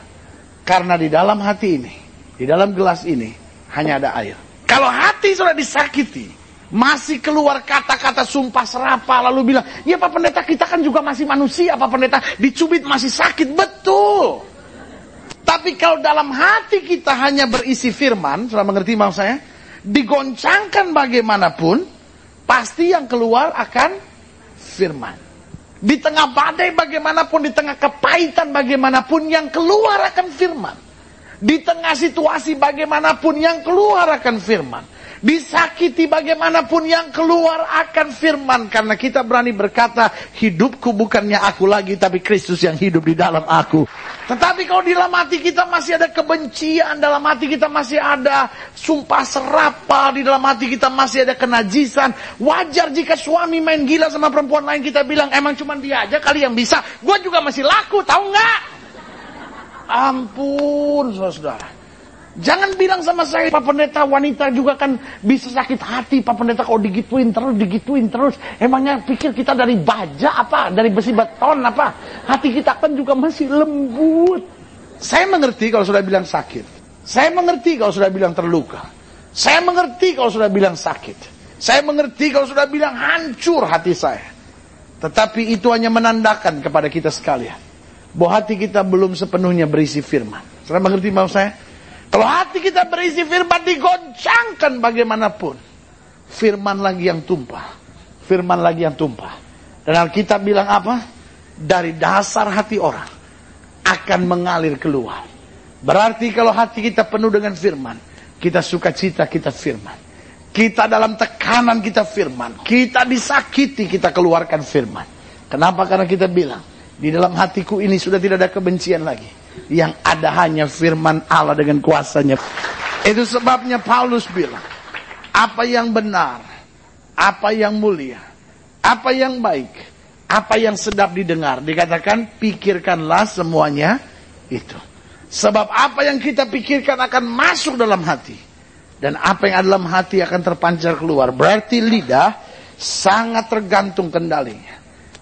Karena di dalam hati ini. Di dalam gelas ini. Hanya ada air. Kalau hati sudah disakiti, masih keluar kata-kata sumpah serapa lalu bilang, ya Pak Pendeta kita kan juga masih manusia Pak Pendeta, dicubit masih sakit, betul. Tapi kalau dalam hati kita hanya berisi firman, sudah mengerti maksud saya? Digoncangkan bagaimanapun, pasti yang keluar akan firman. Di tengah badai bagaimanapun, di tengah kepahitan bagaimanapun, yang keluar akan firman. Di tengah situasi bagaimanapun yang keluar akan firman. Disakiti bagaimanapun yang keluar akan firman. Karena kita berani berkata, hidupku bukannya aku lagi, tapi Kristus yang hidup di dalam aku. Tetapi kalau di dalam hati kita masih ada kebencian, dalam hati kita masih ada sumpah serapa, di dalam hati kita masih ada kenajisan. Wajar jika suami main gila sama perempuan lain, kita bilang, emang cuma dia aja kali yang bisa. Gue juga masih laku, tahu nggak? Ampun, saudara. Jangan bilang sama saya, Pak Pendeta wanita juga kan bisa sakit hati, Pak Pendeta kalau digituin terus, digituin terus. Emangnya pikir kita dari baja apa, dari besi beton apa? Hati kita kan juga masih lembut. Saya mengerti kalau sudah bilang sakit. Saya mengerti kalau sudah bilang terluka. Saya mengerti kalau sudah bilang sakit. Saya mengerti kalau sudah bilang hancur hati saya. Tetapi itu hanya menandakan kepada kita sekalian bahwa hati kita belum sepenuhnya berisi firman. Saudara mengerti maksud saya? Kalau hati kita berisi firman digoncangkan bagaimanapun. Firman lagi yang tumpah. Firman lagi yang tumpah. Dan Alkitab bilang apa? Dari dasar hati orang akan mengalir keluar. Berarti kalau hati kita penuh dengan firman, kita suka cita kita firman. Kita dalam tekanan kita firman. Kita disakiti kita keluarkan firman. Kenapa? Karena kita bilang, di dalam hatiku ini sudah tidak ada kebencian lagi. Yang ada hanya firman Allah dengan kuasanya. Itu sebabnya Paulus bilang. Apa yang benar. Apa yang mulia. Apa yang baik. Apa yang sedap didengar. Dikatakan pikirkanlah semuanya itu. Sebab apa yang kita pikirkan akan masuk dalam hati. Dan apa yang ada dalam hati akan terpancar keluar. Berarti lidah sangat tergantung kendalinya.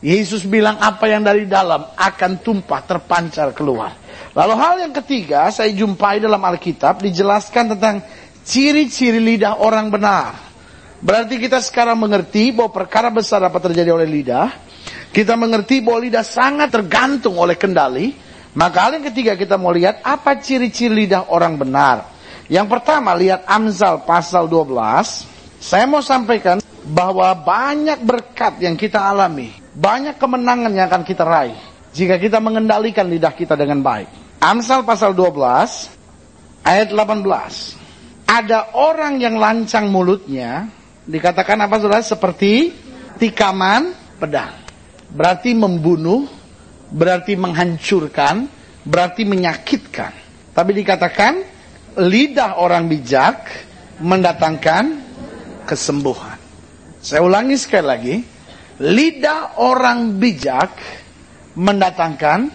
Yesus bilang apa yang dari dalam akan tumpah terpancar keluar. Lalu hal yang ketiga saya jumpai dalam Alkitab dijelaskan tentang ciri-ciri lidah orang benar. Berarti kita sekarang mengerti bahwa perkara besar dapat terjadi oleh lidah. Kita mengerti bahwa lidah sangat tergantung oleh kendali. Maka hal yang ketiga kita mau lihat apa ciri-ciri lidah orang benar. Yang pertama lihat Amsal pasal 12. Saya mau sampaikan bahwa banyak berkat yang kita alami banyak kemenangan yang akan kita raih jika kita mengendalikan lidah kita dengan baik. Amsal pasal 12 ayat 18. Ada orang yang lancang mulutnya dikatakan apa Saudara seperti tikaman pedang. Berarti membunuh, berarti menghancurkan, berarti menyakitkan. Tapi dikatakan lidah orang bijak mendatangkan kesembuhan. Saya ulangi sekali lagi. Lidah orang bijak mendatangkan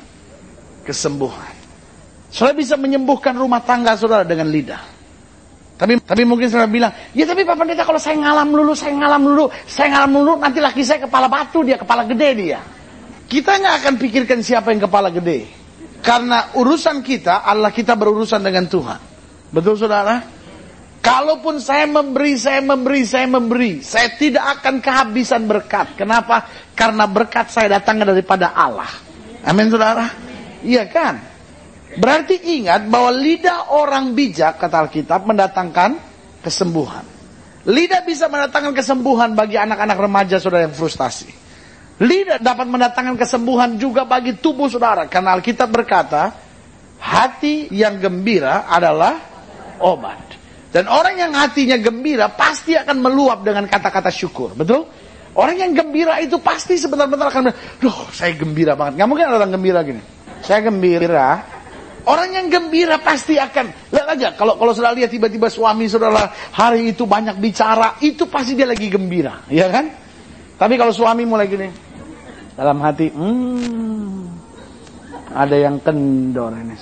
kesembuhan. Saudara bisa menyembuhkan rumah tangga saudara dengan lidah. Tapi tapi mungkin saudara bilang, ya tapi Pak Pendeta kalau saya ngalam dulu, saya ngalam dulu, saya ngalam dulu, nanti laki saya kepala batu dia, kepala gede dia. Kita nggak akan pikirkan siapa yang kepala gede. Karena urusan kita adalah kita berurusan dengan Tuhan. Betul saudara? Kalaupun saya memberi, saya memberi, saya memberi, saya tidak akan kehabisan berkat. Kenapa? Karena berkat saya datangnya daripada Allah. Amin, saudara. Iya kan? Berarti ingat bahwa lidah orang bijak, kata Alkitab, mendatangkan kesembuhan. Lidah bisa mendatangkan kesembuhan bagi anak-anak remaja saudara yang frustasi. Lidah dapat mendatangkan kesembuhan juga bagi tubuh saudara. Karena Alkitab berkata, hati yang gembira adalah obat. Dan orang yang hatinya gembira pasti akan meluap dengan kata-kata syukur. Betul? Orang yang gembira itu pasti sebentar-bentar akan Duh, saya gembira banget. Gak mungkin ada orang gembira gini. Saya gembira. Orang yang gembira pasti akan lihat aja kalau kalau sudah lihat tiba-tiba suami saudara hari itu banyak bicara, itu pasti dia lagi gembira, ya kan? Tapi kalau suami mulai gini dalam hati, hmm, ada yang kendor ini.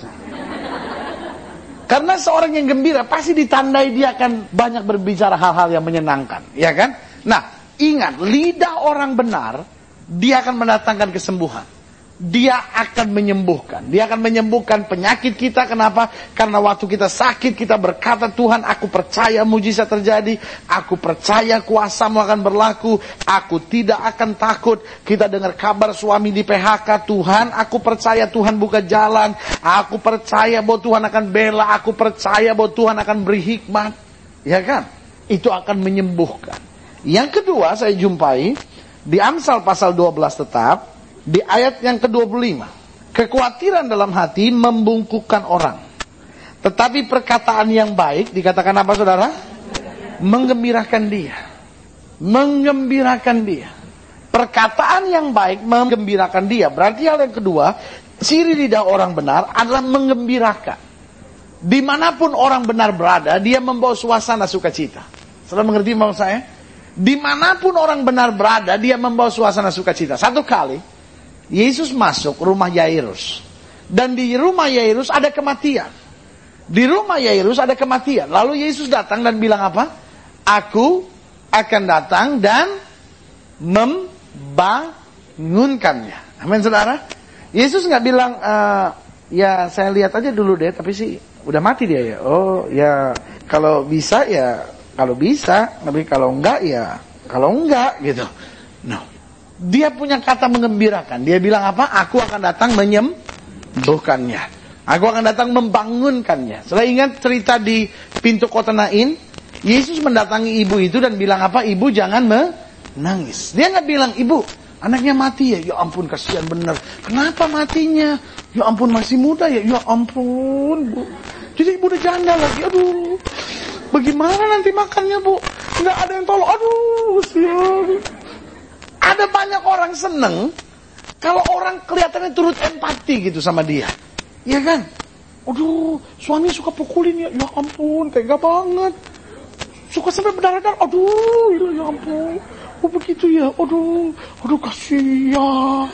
Karena seorang yang gembira pasti ditandai dia akan banyak berbicara hal-hal yang menyenangkan, ya kan? Nah, ingat lidah orang benar dia akan mendatangkan kesembuhan dia akan menyembuhkan. Dia akan menyembuhkan penyakit kita. Kenapa? Karena waktu kita sakit, kita berkata, Tuhan aku percaya mujizat terjadi. Aku percaya kuasamu akan berlaku. Aku tidak akan takut. Kita dengar kabar suami di PHK. Tuhan, aku percaya Tuhan buka jalan. Aku percaya bahwa Tuhan akan bela. Aku percaya bahwa Tuhan akan beri hikmat. Ya kan? Itu akan menyembuhkan. Yang kedua saya jumpai di Amsal pasal 12 tetap di ayat yang ke-25. Kekhawatiran dalam hati membungkukkan orang. Tetapi perkataan yang baik dikatakan apa saudara? Menggembirakan dia. Menggembirakan dia. Perkataan yang baik menggembirakan dia. Berarti hal yang kedua, ciri lidah orang benar adalah menggembirakan. Di mana pun orang benar berada, dia membawa suasana sukacita. Sudah mengerti maksud saya? Di mana pun orang benar berada, dia membawa suasana sukacita. Satu kali, Yesus masuk rumah Yairus. Dan di rumah Yairus ada kematian. Di rumah Yairus ada kematian. Lalu Yesus datang dan bilang apa? Aku akan datang dan membangunkannya. Amin saudara. Yesus nggak bilang, e, ya saya lihat aja dulu deh, tapi sih udah mati dia ya. Oh ya kalau bisa ya kalau bisa, tapi kalau enggak ya kalau enggak gitu. No. Dia punya kata mengembirakan. Dia bilang apa? Aku akan datang menyembuhkannya. Aku akan datang membangunkannya. Setelah ingat cerita di pintu kota Nain, Yesus mendatangi ibu itu dan bilang apa? Ibu jangan menangis. Dia nggak bilang, ibu anaknya mati ya. Ya ampun kasihan bener. Kenapa matinya? Ya ampun masih muda ya. Ya ampun bu. Jadi ibu udah janda lagi. Aduh. Bagaimana nanti makannya bu? Nggak ada yang tolong. Aduh, kasihan. Ada banyak orang seneng kalau orang kelihatannya turut empati gitu sama dia. Iya kan? Aduh, suami suka pukulin ya. Ya ampun, tega banget. Suka sampai berdarah-darah. Aduh, ya, ya ampun. Oh begitu ya. Aduh, aduh kasihan.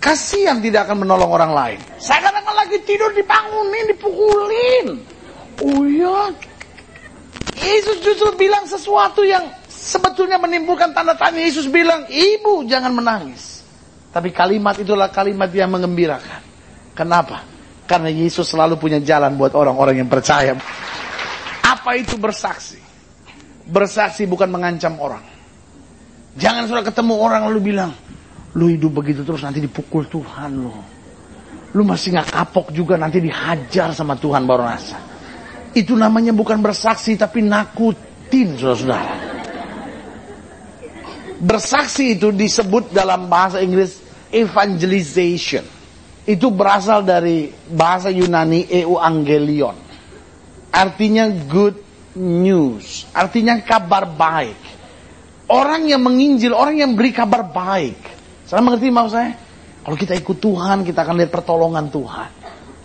Kasihan tidak akan menolong orang lain. Saya kadang lagi tidur dibangunin, dipukulin. Oh iya. Yesus justru bilang sesuatu yang sebetulnya menimbulkan tanda tanya. Yesus bilang, ibu jangan menangis. Tapi kalimat itulah kalimat yang mengembirakan. Kenapa? Karena Yesus selalu punya jalan buat orang-orang yang percaya. Apa itu bersaksi? Bersaksi bukan mengancam orang. Jangan sudah ketemu orang lalu bilang, lu hidup begitu terus nanti dipukul Tuhan lu. Lu masih nggak kapok juga nanti dihajar sama Tuhan baru rasa. Itu namanya bukan bersaksi tapi nakutin saudara-saudara. Bersaksi itu disebut dalam bahasa Inggris evangelization. Itu berasal dari bahasa Yunani euangelion. Artinya good news. Artinya kabar baik. Orang yang menginjil, orang yang beri kabar baik. Saya mengerti maksud saya? Kalau kita ikut Tuhan, kita akan lihat pertolongan Tuhan.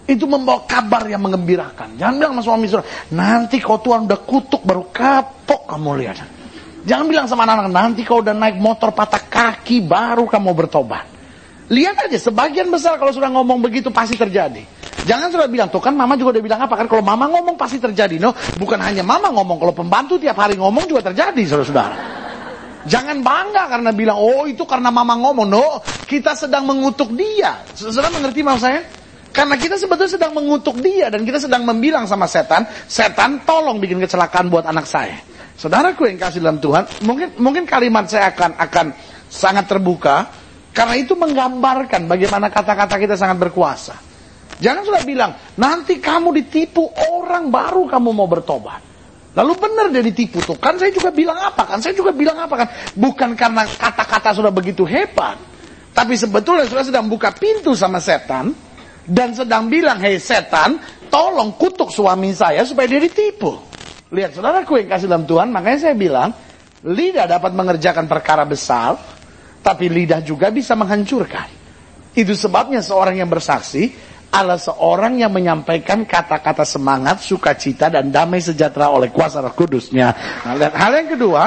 Itu membawa kabar yang mengembirakan. Jangan bilang sama suami saudara, nanti kau Tuhan udah kutuk baru kapok kamu lihat. Jangan bilang sama anak-anak, nanti kau udah naik motor patah kaki, baru kamu bertobat. Lihat aja, sebagian besar kalau sudah ngomong begitu pasti terjadi. Jangan sudah bilang, tuh kan mama juga udah bilang apa kan, kalau mama ngomong pasti terjadi. No, bukan hanya mama ngomong, kalau pembantu tiap hari ngomong juga terjadi, saudara-saudara. Jangan bangga karena bilang, oh itu karena mama ngomong. No, kita sedang mengutuk dia. Saudara mengerti maksud saya? Karena kita sebetulnya sedang mengutuk dia dan kita sedang membilang sama setan, setan tolong bikin kecelakaan buat anak saya. Saudaraku yang kasih dalam Tuhan, mungkin mungkin kalimat saya akan akan sangat terbuka karena itu menggambarkan bagaimana kata-kata kita sangat berkuasa. Jangan sudah bilang, nanti kamu ditipu orang baru kamu mau bertobat. Lalu benar dia ditipu tuh. Kan saya juga bilang apa kan? Saya juga bilang apa kan? Bukan karena kata-kata sudah begitu hebat. Tapi sebetulnya sudah sedang buka pintu sama setan. Dan sedang bilang, hei setan, tolong kutuk suami saya supaya dia ditipu. Lihat saudaraku yang kasih dalam Tuhan, makanya saya bilang, lidah dapat mengerjakan perkara besar, tapi lidah juga bisa menghancurkan. Itu sebabnya seorang yang bersaksi adalah seorang yang menyampaikan kata-kata semangat, sukacita, dan damai sejahtera oleh kuasa roh kudusnya. Nah, dan hal yang kedua,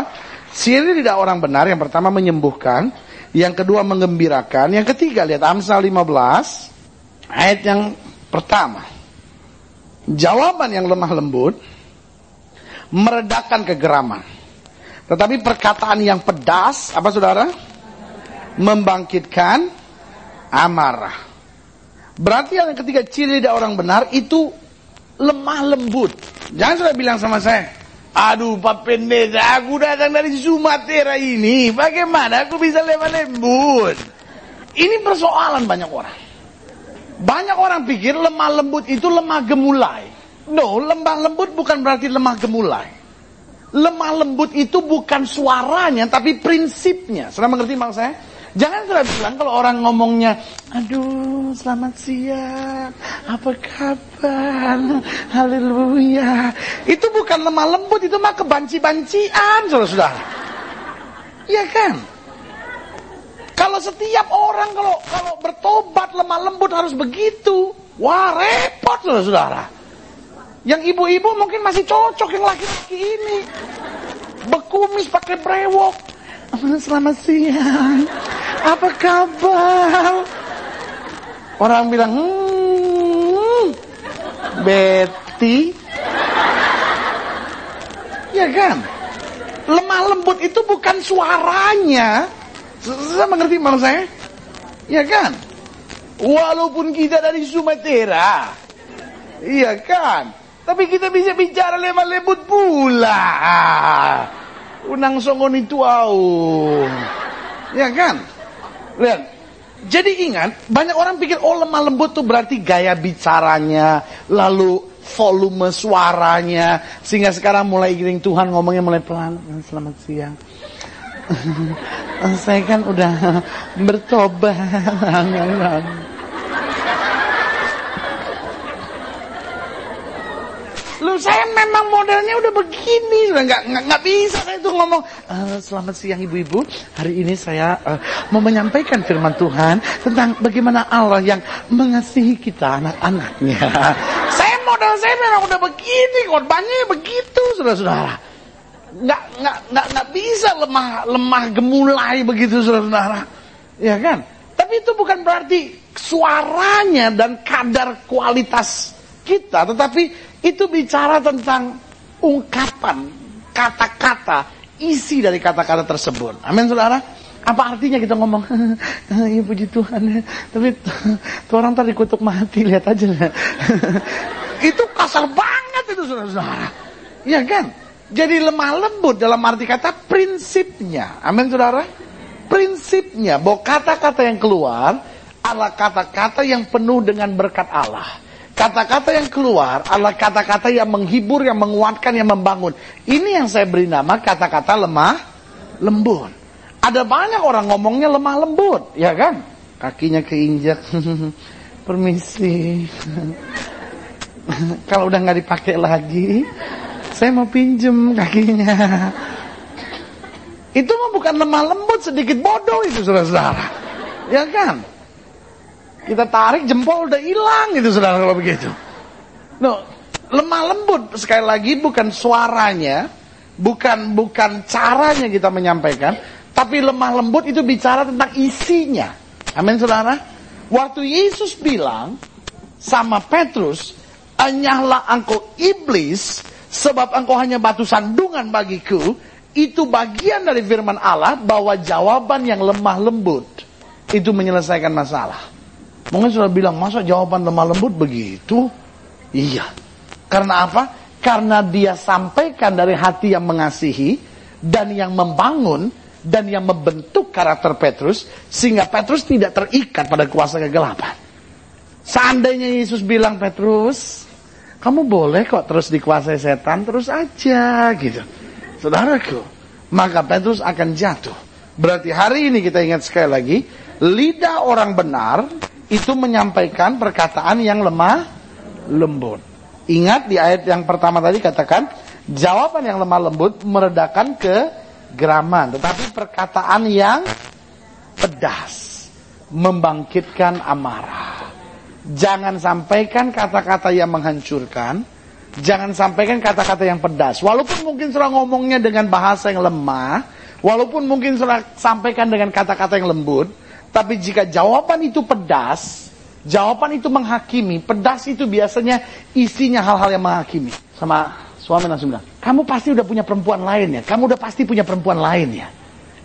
ciri tidak orang benar, yang pertama menyembuhkan, yang kedua menggembirakan, yang ketiga lihat Amsal 15, ayat yang pertama. Jawaban yang lemah lembut, meredakan kegeraman. Tetapi perkataan yang pedas, apa saudara? Membangkitkan amarah. Berarti yang ketiga ciri dari orang benar itu lemah lembut. Jangan sudah bilang sama saya, aduh Pak Pendeta, aku datang dari Sumatera ini, bagaimana aku bisa lemah lembut? Ini persoalan banyak orang. Banyak orang pikir lemah lembut itu lemah gemulai. No, lemah lembut bukan berarti lemah gemulai. Lemah lembut itu bukan suaranya, tapi prinsipnya. Sudah mengerti maksud saya? Jangan sudah bilang kalau orang ngomongnya, aduh selamat siang, apa kabar, haleluya. Itu bukan lemah lembut, itu mah kebanci-bancian, saudara-saudara. Iya kan? Kalau setiap orang kalau kalau bertobat lemah lembut harus begitu. Wah repot saudara-saudara. Yang ibu-ibu mungkin masih cocok yang laki-laki ini. Bekumis pakai brewok. Selamat siang. Apa kabar? Orang bilang, hmm, Betty. Ya kan? Lemah lembut itu bukan suaranya. Saya mengerti maksud saya? Ya kan? Walaupun kita dari Sumatera. Iya kan? Tapi kita bisa bicara lemah lembut pula. Unang songon itu au. Ya kan? Lihat. Jadi ingat, banyak orang pikir oh lemah lembut tuh berarti gaya bicaranya, lalu volume suaranya, sehingga sekarang mulai giring Tuhan ngomongnya mulai pelan. Selamat siang. Saya kan udah bertobat. Lu saya memang modelnya udah begini, nggak nggak bisa saya tuh ngomong. Uh, selamat siang ibu-ibu, hari ini saya uh, mau menyampaikan firman Tuhan tentang bagaimana Allah yang mengasihi kita anak-anaknya. saya model saya memang udah begini, korbannya begitu, saudara-saudara. Nggak nggak nggak nggak bisa lemah lemah gemulai begitu, saudara-saudara. Ya kan? Tapi itu bukan berarti suaranya dan kadar kualitas kita, tetapi itu bicara tentang ungkapan, kata-kata, isi dari kata-kata tersebut. Amin saudara. Apa artinya kita ngomong, ya puji Tuhan, tapi tuh orang tadi kutuk mati, lihat aja. itu kasar banget itu saudara-saudara. Iya kan? Jadi lemah lembut dalam arti kata prinsipnya. Amin saudara. Prinsipnya bahwa kata-kata yang keluar adalah kata-kata yang penuh dengan berkat Allah. Kata-kata yang keluar adalah kata-kata yang menghibur, yang menguatkan, yang membangun. Ini yang saya beri nama kata-kata lemah lembut. Ada banyak orang ngomongnya lemah lembut, ya kan? Kakinya keinjak. Permisi. Kalau udah nggak dipakai lagi, saya mau pinjem kakinya. Itu mah bukan lemah lembut, sedikit bodoh itu saudara-saudara. Ya kan? Kita tarik jempol udah hilang itu saudara kalau begitu. No, lemah lembut sekali lagi bukan suaranya, bukan bukan caranya kita menyampaikan, tapi lemah lembut itu bicara tentang isinya. Amin saudara. Waktu Yesus bilang sama Petrus, "Enyahlah engkau iblis, sebab engkau hanya batu sandungan bagiku." Itu bagian dari firman Allah bahwa jawaban yang lemah lembut itu menyelesaikan masalah. Mungkin sudah bilang, masa jawaban lemah lembut begitu? Iya. Karena apa? Karena dia sampaikan dari hati yang mengasihi dan yang membangun dan yang membentuk karakter Petrus sehingga Petrus tidak terikat pada kuasa kegelapan. Seandainya Yesus bilang Petrus, kamu boleh kok terus dikuasai setan terus aja gitu. Saudaraku, maka Petrus akan jatuh. Berarti hari ini kita ingat sekali lagi, lidah orang benar itu menyampaikan perkataan yang lemah lembut. Ingat di ayat yang pertama tadi katakan jawaban yang lemah lembut meredakan ke geraman, tetapi perkataan yang pedas membangkitkan amarah. Jangan sampaikan kata-kata yang menghancurkan. Jangan sampaikan kata-kata yang pedas. Walaupun mungkin surah ngomongnya dengan bahasa yang lemah. Walaupun mungkin surah sampaikan dengan kata-kata yang lembut. Tapi jika jawaban itu pedas. Jawaban itu menghakimi. Pedas itu biasanya isinya hal-hal yang menghakimi. Sama suami langsung bilang. Kamu pasti udah punya perempuan lain ya. Kamu udah pasti punya perempuan lain ya.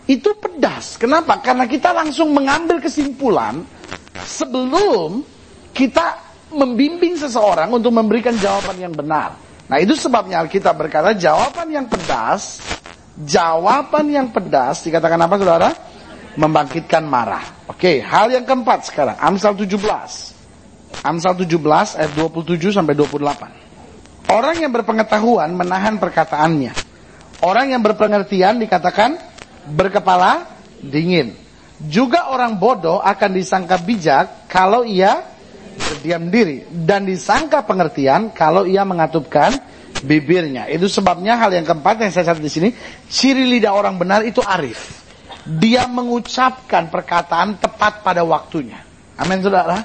Itu pedas. Kenapa? Karena kita langsung mengambil kesimpulan. Sebelum kita membimbing seseorang untuk memberikan jawaban yang benar. Nah itu sebabnya Alkitab berkata jawaban yang pedas, jawaban yang pedas dikatakan apa saudara? Membangkitkan marah. Oke, hal yang keempat sekarang, Amsal 17. Amsal 17 ayat 27 sampai 28. Orang yang berpengetahuan menahan perkataannya. Orang yang berpengertian dikatakan berkepala dingin. Juga orang bodoh akan disangka bijak kalau ia berdiam diri dan disangka pengertian kalau ia mengatupkan bibirnya. Itu sebabnya hal yang keempat yang saya catat di sini, ciri lidah orang benar itu arif. Dia mengucapkan perkataan tepat pada waktunya. Amin saudara.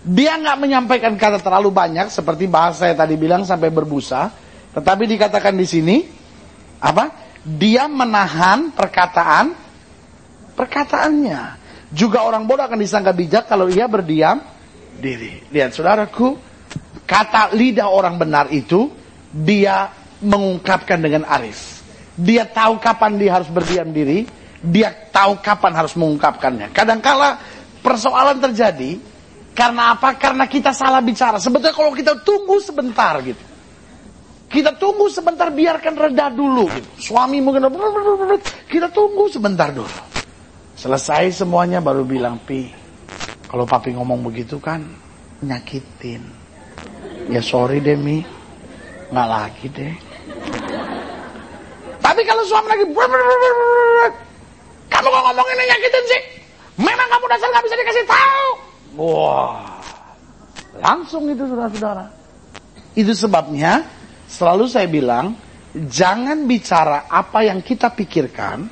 Dia nggak menyampaikan kata terlalu banyak seperti bahasa saya tadi bilang sampai berbusa, tetapi dikatakan di sini apa? Dia menahan perkataan perkataannya. Juga orang bodoh akan disangka bijak kalau ia berdiam diri. Lihat saudaraku, kata lidah orang benar itu dia mengungkapkan dengan arif. Dia tahu kapan dia harus berdiam diri, dia tahu kapan harus mengungkapkannya. Kadangkala persoalan terjadi karena apa? Karena kita salah bicara. Sebetulnya kalau kita tunggu sebentar gitu. Kita tunggu sebentar biarkan reda dulu gitu. Suami mungkin kita tunggu sebentar dulu. Selesai semuanya baru bilang pi kalau papi ngomong begitu kan nyakitin. Ya sorry deh Mi, nggak lagi deh. Tapi kalau suami lagi kamu kok ngomong ini nyakitin sih? Memang kamu dasar nggak bisa dikasih tahu. Wah, langsung itu saudara-saudara. Itu sebabnya selalu saya bilang jangan bicara apa yang kita pikirkan,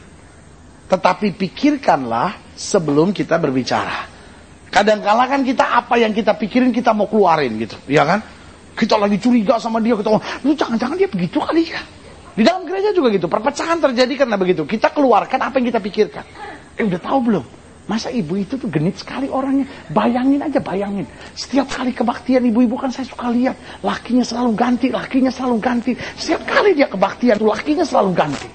tetapi pikirkanlah sebelum kita berbicara. Kadang-kala kan kita apa yang kita pikirin kita mau keluarin gitu, ya kan? Kita lagi curiga sama dia, kita lu jangan-jangan dia begitu kali ya. Di dalam gereja juga gitu, perpecahan terjadi karena begitu. Kita keluarkan apa yang kita pikirkan. Eh udah tahu belum? Masa ibu itu tuh genit sekali orangnya. Bayangin aja, bayangin. Setiap kali kebaktian ibu-ibu kan saya suka lihat. Lakinya selalu ganti, lakinya selalu ganti. Setiap kali dia kebaktian tuh lakinya selalu ganti.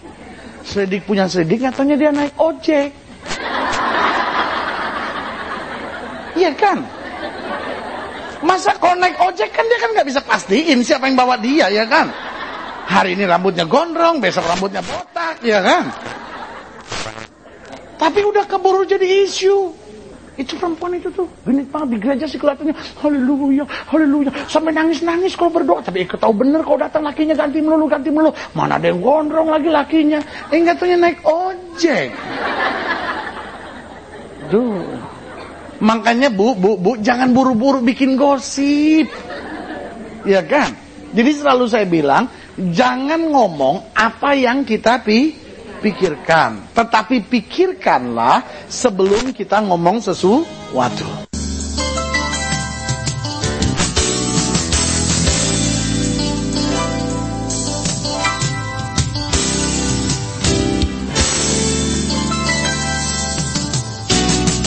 Selidik punya selidik, nyatanya dia naik ojek. Iya kan? Masa kalau ojek kan dia kan nggak bisa pastiin siapa yang bawa dia ya kan? Hari ini rambutnya gondrong, besok rambutnya botak, ya kan? Tapi udah keburu jadi isu. Itu perempuan itu tuh, genit banget di gereja sih kelihatannya, haleluya, haleluya. Sampai nangis-nangis kalau berdoa. Tapi eh, tahu bener kalau datang lakinya ganti melulu, ganti melulu. Mana ada yang gondrong lagi lakinya. Eh katanya naik ojek. Duh. Makanya bu, bu, bu, jangan buru-buru bikin gosip. Ya kan? Jadi selalu saya bilang, jangan ngomong apa yang kita pi pikirkan. Tetapi pikirkanlah sebelum kita ngomong sesuatu.